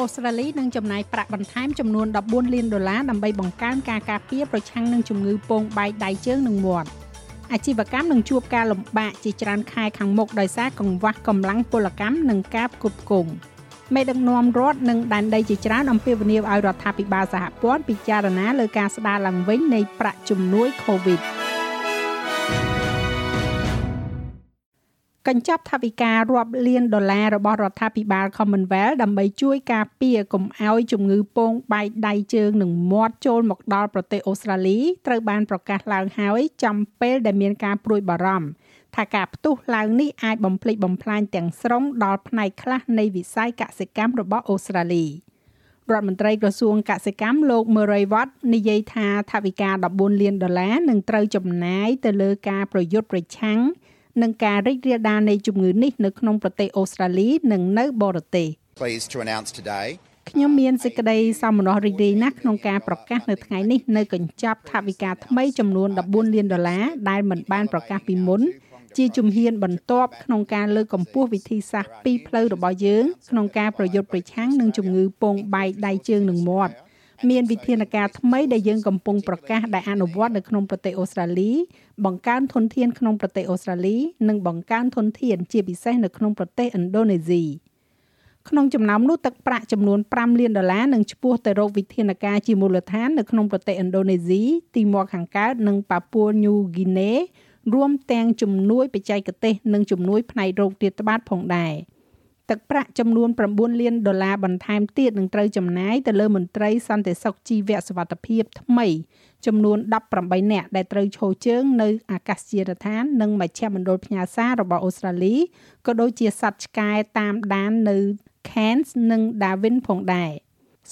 អូស្ត្រាលីនឹងចំណាយប្រាក់បន្ថែមចំនួន14លានដុល្លារដើម្បីបង្កើនការការពារប្រឆាំងនឹងជំងឺពងបែកដៃជើងនិងមាត់អាជីវកម្មនឹងជួបការលំបាកជាច្រើនខែខាងមុខដោយសារកង្វះកម្លាំងពលកម្មនិងការផ្គត់ផ្គង់មេដឹកនាំរដ្ឋនិងដែនដីជាច្រើនអំពាវនាវឲ្យរដ្ឋាភិបាលសហព័ន្ធពិចារណាលើការស្ដារឡើងវិញនៃប្រាក់ជំនួយ COVID កញ្ចប់ថវិការាប់លានដុល្លាររបស់រដ្ឋាភិបាល Commonwealth ដើម្បីជួយការពារកុំឲ្យជំងឺពងបែកដៃជើងនិងមាត់ចូលមកដល់ប្រទេសអូស្ត្រាលីត្រូវបានប្រកាសឡើងហើយចំពេលដែលមានការព្រួយបារម្ភថាការផ្ទុះឡើងនេះអាចបំផ្លិចបំផ្លាញទាំងស្រុងដល់ផ្នែកខ្លះនៃវិស័យកសិកម្មរបស់អូស្ត្រាលីរដ្ឋមន្ត្រីក្រសួងកសិកម្មលោក Murray Watt និយាយថាថវិកា14លានដុល្លារនឹងត្រូវចំណាយទៅលើការប្រយុទ្ធប្រឆាំង នឹងការរីករាលដាលនៃជំងឺនេះនៅក្នុងប្រទេសអូស្ត្រាលីនិងនៅបរទេស pleased to announce today ខ្ញុំមានសេចក្តីសោមនស្សរីករាយណាស់ក្នុងការប្រកាសនៅថ្ងៃនេះនៅកញ្ចប់ថវិកាថ្មីចំនួន14លានដុល្លារដែលមិនបានប្រកាសពីមុនជាជំហានបន្ទាប់ក្នុងការលើកកម្ពស់វិធីសាស្ត្រពីរផ្លូវរបស់យើងក្នុងការប្រយុទ្ធប្រឆាំងនឹងជំងឺពងបែកដៃជើងនិងមាត់ មានវិធានការថ្មីដែលយើងកំពុងប្រកាសដែលអនុវត្តនៅក្នុងប្រទេសអូស្ត្រាលី បង្កើនធនធានក្នុងប្រទេសអូស្ត្រាលី និងបង្កើនធនធានជាពិសេសនៅក្នុងប្រទេសឥណ្ឌូនេស៊ីក្នុងចំណោមនោះទឹកប្រាក់ចំនួន5លានដុល្លារនឹងឈ្មោះទៅរកវិធានការជាមូលដ្ឋាននៅក្នុងប្រទេសឥណ្ឌូនេស៊ីទីមាត់ខាងកើតនិងប៉ាពួរញូហ្គីណេរួមទាំងជំនួយបច្ចេកទេសនិងជំនួយផ្នែករោគរាតត្បាតផងដែរ។ ទឹកប្រាក់ចំនួន9លានដុល្លារបន្ថែមទៀតនឹងត្រូវចំណាយទៅលើមន្ត្រីសន្តិសុខជីវៈសវត្ថភាពថ្មី ចំនួន18នាក់ដែលត្រូវឈរជើងនៅអាកាសយានដ្ឋាននិងមជ្ឈមណ្ឌលផ្ញើសាររបស់អូស្ត្រាលីក៏ដូចជាសត្វឆ្កែតាមដាននៅ Cairns និង Darwin ផងដែរ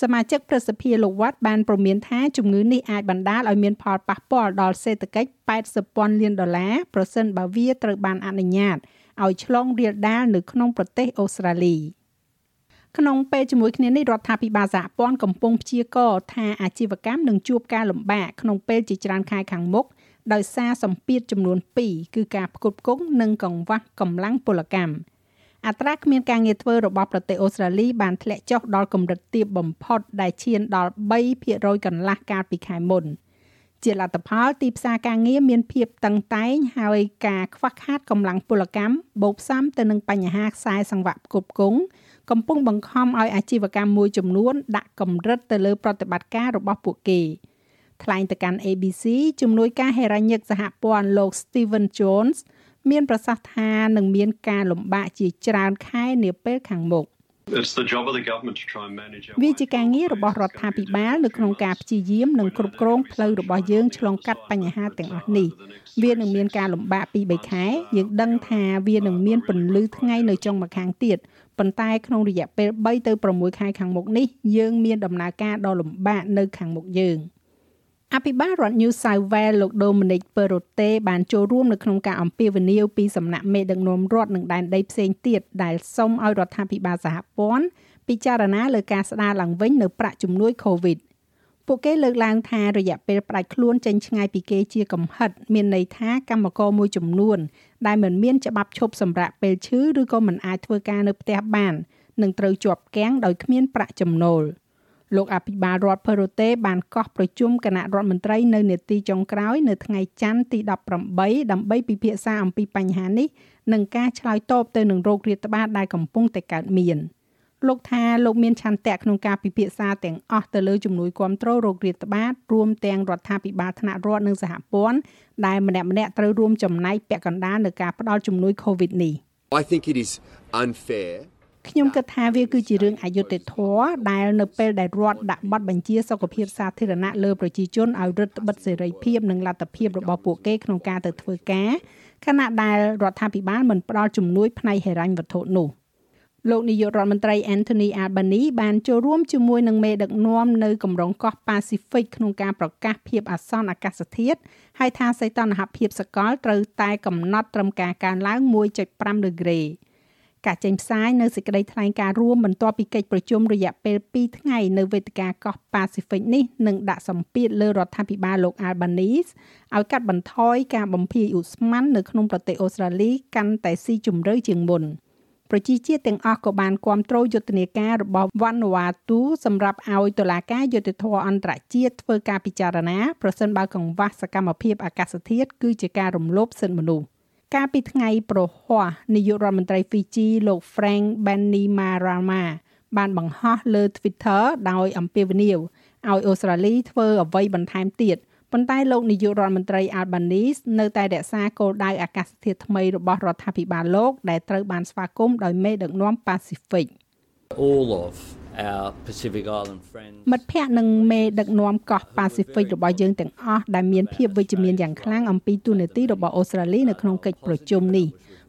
សមាជិកប្រសិទ្ធិលោកវត្តបានប្រមានថាជំងឺនេះអាចបណ្ដាលឲ្យមានផលប៉ះពាល់ដល់សេដ្ឋកិច្ច80ពាន់លានដុល្លារប្រសិនបើវាត្រូវបានអនុញ្ញាត ឲ្យឆ្លងរាលដាលនៅក្នុងប្រទេសអូស្ត្រាលីក្នុងពេលជាមួយគ្នានេះរដ្ឋាភិបាលសហព័ន្ធកំពុងព្យាករថាអាជីវកម្មនឹងជួបការលំបាកក្នុងពេលជាច្រើនខែខាងមុខដោយសារសម្ពាធចំនួន2គឺការផ្គត់ផ្គង់និងកង្វះកម្លាំងពលកម្មអត្រាគ្មានការងារធ្វើរបស់ប្រទេសអូស្ត្រាលីបានធ្លាក់ចុះដល់កម្រិតទាបបំផុតដែលឈានដល់3%កន្លះកាលពីខែមុន។ ជាលទ្ធផលទីផ្សារការងារមានភាពតឹងតែងហើយការខ្វះខាតកម្លាំងពលកម្មបូកផ្សំទៅនឹងបញ្ហាខ្សែសង្វាក់ផ្គត់ផ្គង់កំពុងបង្ខំឲ្យអាជីវកម្មមួយចំនួនដាក់កម្រិតទៅលើប្រតិបត្តិការរបស់ពួកគេថ្លែងទៅកាន់ ABC ជំនួយការហេរ៉ាញឹកសហព័ន្ធលោក Steven Jones មានប្រសាសន៍ថានឹងមានការលំបាកជាច្រើនខែនាពេលខាងមុខ វាជាការងាររបស់រដ្ឋាភិបាលនៅក្នុងការព្យាយាមនិងគ្រប់គ្រងផ្លូវរបស់យើងឆ្លងកាត់បញ្ហាទាំងអស់នេះវានឹងមានការលំបាកពី3ខែយើងដឹងថាវានឹងមានពន្លឺថ្ងៃនៅចុងម្ខាងទៀតប៉ុន្តែក្នុងរយៈពេល3ទៅ6ខែខាងមុខនេះយើងមានដំណើរការដ៏លំបាកនៅខាងមុខយើង។ អភិបាលរដ្ឋ New South Wales លោក Dominic Perrottet បានចូលរួមនៅក្នុងការអំពាវនាវពីសំណាក់មេដឹកនាំរដ្ឋនិងដែនដីផ្សេងទៀតដែលសុំឲ្យរដ្ឋាភិបាលសហព័ន្ធពិចារណាលើការស្ដារឡើងវិញនៅប្រាក់ជំនួយ COVID ពួកគេលើកឡើងថារយៈពេលផ្ដាច់ខ្លួនចេញឆ្ងាយពីគេជាកំហិត មានន័យថាកម្មករមួយចំនួន ដែលមិនមានច្បាប់ឈប់សម្រាកពេលឈឺឬក៏មិនអាចធ្វើការនៅផ្ទះបាននឹងត្រូវជាប់គាំងដោយគ្មានប្រាក់ចំណូល។ លោកអភិបាលរដ្ឋផេរូតេបានកោះប្រជុំគណៈរដ្ឋមន្ត្រីនៅនេតិចុងក្រោយនៅថ្ងៃច័ន្ទទី18ដើម្បីពិភាក្សាអំពីបញ្ហានេះនិងការឆ្លើយតបទៅនឹងโรគរាតត្បាតដែលកំពុងតែកើតមានលោកថាលោកមានឆន្ទៈក្នុងការពិភាក្សាទាំងអស់ទៅលើជំនួយគ្រប់គ្រងโรគរាតត្បាតរួមទាំងរដ្ឋាភិបាលថ្នាក់រដ្ឋនិងសហព័ន្ធដែលម្នាក់ម្នាក់ត្រូវរួមចំណែកពាក់កណ្ដាលនៅការផ្តល់ជំនួយ COVID នេះ I think it is unfair ខ្ញុំគិតថាវាគឺជារឿងអយុត្តិធម៌ដែលនៅពេលដែលរដ្ឋដាក់ប័ណ្ណបញ្ជាសុខភាពសាធារណៈលើប្រជាជនឲ្យរឹតបន្តឹងសេរីភាពនិងលទ្ធភាពរបស់ពួកគេក្នុងការទៅធ្វើការខណៈដែលរដ្ឋាភិបាលមិនផ្ដល់ជំនួយផ្នែកហិរញ្ញវត្ថុនោះលោកនាយករដ្ឋមន្ត្រី Anthony Albanese បានចូលរួមជាមួយនឹងមេដឹកនាំនៅកម្រងកោះ Pacific ក្នុងការប្រកាសភាពអាសន្នអាកាសធាតុហើយថាសីតុណ្ហភាពសកលត្រូវតែកំណត់ត្រឹមការកើនឡើង1.5ដឺក្រេ ការចេញផ្សាយនៅសេចក្តីថ្លែងការណ៍រួមបន្ទាប់ពីកិច្ចប្រជុំរយៈពេល2ថ្ងៃនៅវេទិកាកោះ Pacific នេះនឹងដាក់សម្ពាធលើរដ្ឋាភិបាលលោក Albanese ឲ្យកាត់បន្ថយការបំភាយឧស្ម័ននៅក្នុងប្រទេសអូស្ត្រាលីកាន់តែស៊ីជម្រៅជាងមុនប្រជាជាតិទាំងអស់ក៏បានគាំទ្រយុទ្ធនាការរបស់វ៉ាន់វ៉ាទូសម្រាប់ឲ្យតុលាការយុត្តិធម៌អន្តរជាតិធ្វើការពិចារណាប្រសិនបើកង្វះសកម្មភាពអាកាសធាតុគឺជាការរំលោភសិទ្ធិមនុស្ស កាលពីថ្ងៃប្រហ័សនាយករដ្ឋមន្ត្រីហ្វីជីលោក Frank Bainimarama បានបង្ហោះលើ Twitter ដោយអំពាវនាវឲ្យអូស្ត្រាលីធ្វើអ្វីបន្ថែមទៀតប៉ុន្តែលោកនាយករដ្ឋមន្ត្រី Albanese នៅតែរក្សាគោលដៅអាកាសធាតុថ្មីរបស់រដ្ឋាភិបាលលោកដែលត្រូវបានស្វាគមន៍ដោយមេដឹកនាំប៉ាស៊ីហ្វិក all of our Pacific Island friends មិត្តភ័ក្តិនិងមេដឹកនាំកោះប៉ាស៊ីហ្វិករបស់យើងទាំងអស់ដែលមានភាពវិជ្ជមានយ៉ាងខ្លាំងអំពីទូនាទីរបស់អូស្ត្រាលីនៅក្នុងកិច្ចប្រជុំនេះ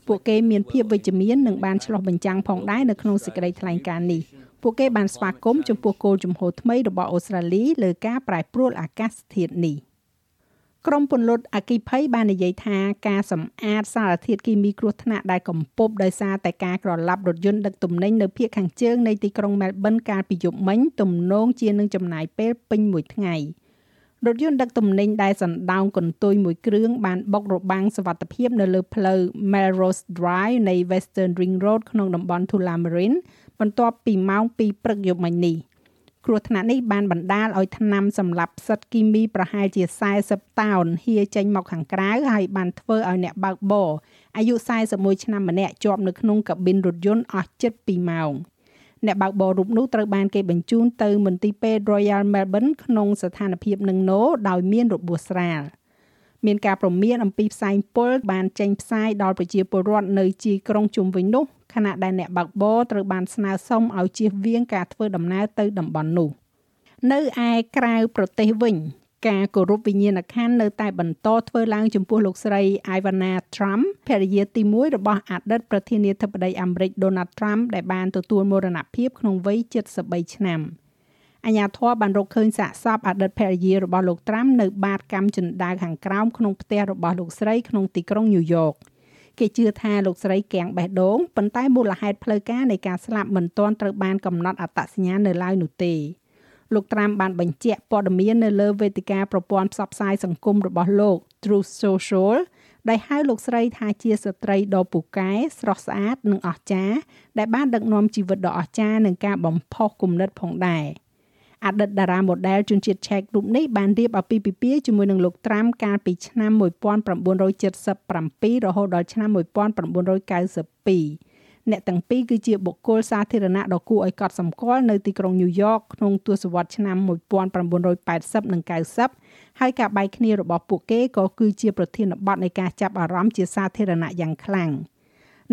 ពួកគេមានភាពវិជ្ជមាននិងបានឆ្លុះបញ្ចាំងផងដែរនៅក្នុងសេចក្តីថ្លែងការណ៍នេះពួកគេបានស្វាគមន៍ចំពោះគោលជំហរថ្មីរបស់អូស្ត្រាលីលើការប្រែប្រួលអាកាសធាតុនេះ ក្រមពន្លត់អគិភ័យបាននិយាយថាការសម្អាតសារធាតុគីមីគ្រោះថ្នាក់ដែលកំពប់ដោយសារតែការក្រឡាប់រថយន្តដឹកទំនិញនៅភូមិខាងជើងនៃទីក្រុងមែលប៊នកាលពីយប់មិញទំនងជានឹងចំណាយពេលពេញមួយថ្ងៃរថយន្តដឹកទំនិញដែលសណ្ដោងកន្ទុយមួយគ្រឿងបានបុករបាំងសវត្ថិភាពនៅលើផ្លូវ Melrose Drive នៃ Western Ring Road ក្នុងតំបន់ Tullamarine បន្ទាប់ពីម៉ោង2ព្រឹកយប់មិញនេះ។ គ្រោះថ្នាក់នេះបានបណ្ដាលឲ្យថ្នាំសម្លាប់ផ្សិតគីមីប្រហែលជា40តោនហៀចេញមកខាងក្រៅហើយបានធ្វើឲ្យអ្នកបើកបរអាយុ41ឆ្នាំម្នាក់ជាប់នៅក្នុងកាប៊ីនរថយន្តអស់ជិត2ម៉ោងអ្នកបើកបររូបនោះត្រូវបានគេបញ្ជូនទៅមន្ទីរពេទ្យ Royal Melbourne ក្នុងស្ថានភាពនឹងណូដោយមានរបួសស្រាលមានការព្រមានអំពីផ្សែងពុលបានចេញផ្សាយដល់ប្រជាពលរដ្ឋនៅជាយក្រុងជុំវិញនោះ ខណៈដែលអ្នកបើកបរត្រូវបានស្នើសុំឲ្យជៀសវាងការធ្វើដំណើរទៅតំបន់នោះនៅឯក្រៅប្រទេសវិញការគោរពវិញ្ញាណក្ខន្ធនៅតែបន្តធ្វើឡើងចំពោះលោកស្រី Ivana Trump ភរិយាទី1របស់អតីតប្រធានាធិបតីអាមេរិក Donald Trump ដែលបានទទួលមរណភាពក្នុងវ័យ73ឆ្នាំអាញាធរបានរកឃើញសាកសពអតីតភរិយារបស់លោកត្រាំនៅបាតកម្មចិនដាវខាងក្រោមក្នុងផ្ទះរបស់លោកស្រីក្នុងទីក្រុងញូវយ៉ក គេជឿថាលោកស្រីកាំងបេះដូងប៉ុន្តែមូលហេតុផ្លូវការនៃការស្លាប់មិនទាន់ត្រូវបានកំណត់អត្តសញ្ញាណនៅឡើយនោះទេលោកត្រាំបានបញ្ជាក់ព័ត៌មាននៅលើវេទិកាប្រព័ន្ធផ្សព្វផ្សាយសង្គមរបស់លោក Truth Social ដែលហៅលោកស្រីថាជាស្ត្រីដ៏ពូកែស្រស់ស្អាតនិងអស្ចារ្យដែលបានដឹកនាំជីវិតដ៏អស្ចារ្យនិងការបំផុសគំនិតផងដែរ។ អតីតតារា model ជនជាតិឆែករូបនេះបានរៀបអាពាហ៍ពិពាហ៍ជាមួយនឹងលោកត្រាំកាលពីឆ្នាំ1977រហូតដល់ឆ្នាំ1992អ្នកទាំងពីរគឺជាបុគ្គលសាធារណៈដ៏គួរឲ្យកត់សម្គាល់នៅទីក្រុងញូវយ៉កក្នុងទសវត្សរ៍ឆ្នាំ1980និង90ហើយការបែកគ្នារបស់ពួកគេក៏គឺជាប្រធានបទនៃការចាប់អារម្មណ៍ជាសាធារណៈយ៉ាងខ្លាំង។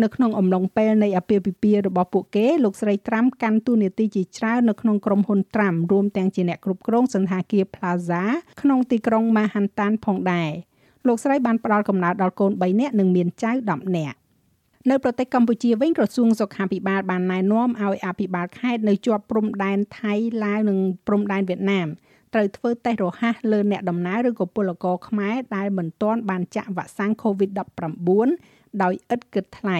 នៅក្នុងអំឡុងពេលនៃអាពាហ៍ពិពាហ៍របស់ពួកគេលោកស្រីត្រាំកាន់តួនាទីជាច្រើននៅក្នុងក្រុមហ៊ុនត្រាំរួមទាំងជាអ្នកគ្រប់គ្រងសន្តាគារ Plaza ក្នុងទីក្រុង Manhattan ផងដែរលោកស្រីបានផ្ដល់កំណើតដល់កូន3នាក់និងមានចៅ10នាក់នៅប្រទេសកម្ពុជាវិញក្រសួងសុខាភិបាលបានណែនាំឲ្យអភិបាលខេត្តនៅជាប់ព្រំដែនថៃឡាវនិងព្រំដែនវៀតណាមត្រូវធ្វើតេស្តរហ័សលើអ្នកដំណើរឬក៏ពលករខ្មែរដែលមិនទាន់បានចាក់វ៉ាក់សាំង COVID-19 ដោយឥតគិតថ្លៃ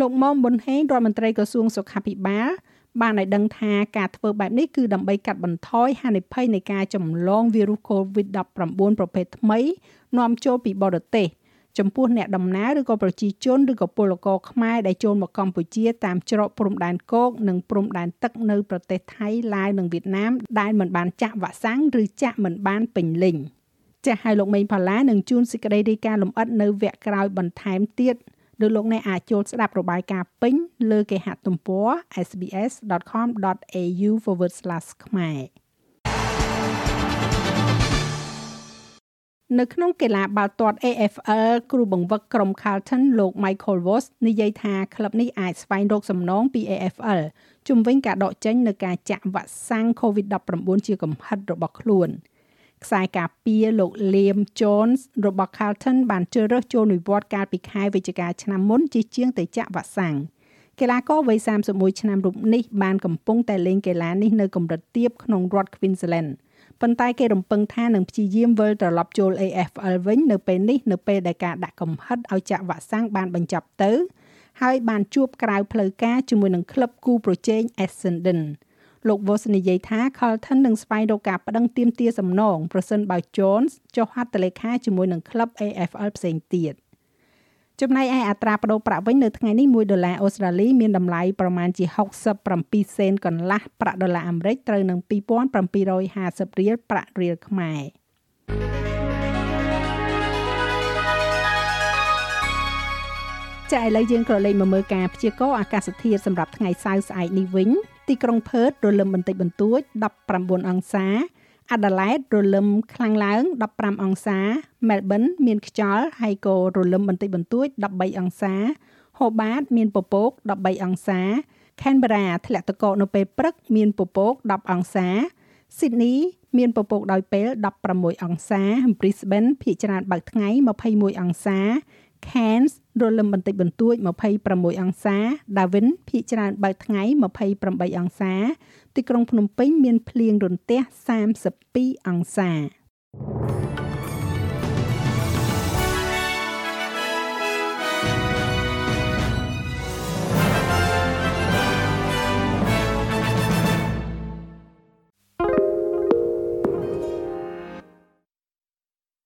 លោកមុំប៊ុនហេងរដ្ឋមន្ត្រីក្រសួងសុខាភិបាលបានឲ្យដឹងថាការធ្វើបែបនេះគឺដើម្បីកាត់បន្ថយហានិភ័យនៃការចម្លងវីរុស COVID-19 ប្រភេទថ្មីនាំចូលពីបរទេសចំពោះអ្នកដំណើរឬក៏ប្រជាជនឬក៏ពលករខ្មែរដែលចូលមកកម្ពុជាតាមច្រកព្រំដែនគោកនិងព្រំដែនទឹកនៅប្រទេសថៃឡាវនិងវៀតណាមដែលមិនបានចាក់វ៉ាក់សាំងឬចាក់មិនបានពេញលេញ។ ចាស់ហើយលោកមេងផល្លានឹងជួនសេចក្តីរាយការណ៍លម្អិតនៅវគ្គក្រោយបន្ថែមទៀតឬលោកអ្នកអាចចូលស្ដាប់របាយការណ៍ពេញលើគេហទំព័រ sbs.com.au/ ខ្មែរនៅក្នុងកីឡាបាល់ទាត់ AFL គ្រូបង្វឹកក្រុម Carlton លោក Michael Voss និយាយថាក្លឹបនេះអាចស្វែងរកសំណងពី AFL ជំវិញការដកចេញនៅការចាក់វ៉ាក់សាំង COVID-19 ជាកំហិតរបស់ខ្លួន។ ខ្សែការពារលោក Liam Jones របស់ Carlton បានជ្រើសរើសចូលនិវត្តន៍កាលពីខែវិច្ឆិកាឆ្នាំមុនជាជាងទៅចាក់វ៉ាក់សាំងកីឡាករវ័យ31ឆ្នាំរូបនេះបានកំពុងតែលេងកីឡានេះនៅកម្រិតទាបក្នុងរដ្ឋ Queensland ប៉ុន្តែគេរំពឹងថានឹងព្យាយាមវិលត្រឡប់ចូល AFL វិញនៅពេលនេះនៅពេលដែលការដាក់កំហិតឲ្យចាក់វ៉ាក់សាំងបានបញ្ចប់ទៅហើយបានជួបក្រៅផ្លូវការជាមួយនឹងក្លឹបគូប្រជែង Essendon លោក Voss និយាយថា Carlton នឹងស្វែងរកការប្តឹងទាមទារសំណងប្រសិនបើ Jones ចុះហត្ថលេខាជាមួយនឹងក្លឹប AFL ផ្សេងទៀតចំណែកឯអត្រាប្តូរប្រាក់វិញនៅថ្ងៃនេះ1ដុល្លារអូស្ត្រាលីមានតម្លៃប្រមាណជា67សេនកន្លះប្រាក់ដុល្លារអាមេរិកត្រូវនឹង2750រៀលប្រាក់រៀលខ្មែរចាឥឡូវយើងក៏លេខមកមើលការព្យាករណ៍អាកាសធាតុសម្រាប់ថ្ងៃសៅរ៍ស្អែកនេះវិញ ទីក្រុងផឺតរលឹមបន្តិចបន្តួច19អង្សាអាដាលេដរលឹមខ្លាំងឡើង15អង្សាមែលប៊នមានខ្យល់ហើយក៏រលឹមបន្តិចបន្តួច13អង្សាហូបាតមានពពក13អង្សាខេនបេរ៉ាធ្លាក់ទឹកកកនៅពេលព្រឹកមានពពក10អង្សាស៊ីដនីមានពពកដោយពេល16អង្សា Brisbane ភាគច្រើនបើកថ្ងៃ21អង្សា Cairns រលឹមបន្តិចបន្តួច26អង្សា Darwin ភាគច្រើនបើកថ្ងៃ28អង្សា ទីក្រុងភ្នំពេញមានភ្លៀងរន្ទះ32អង្សា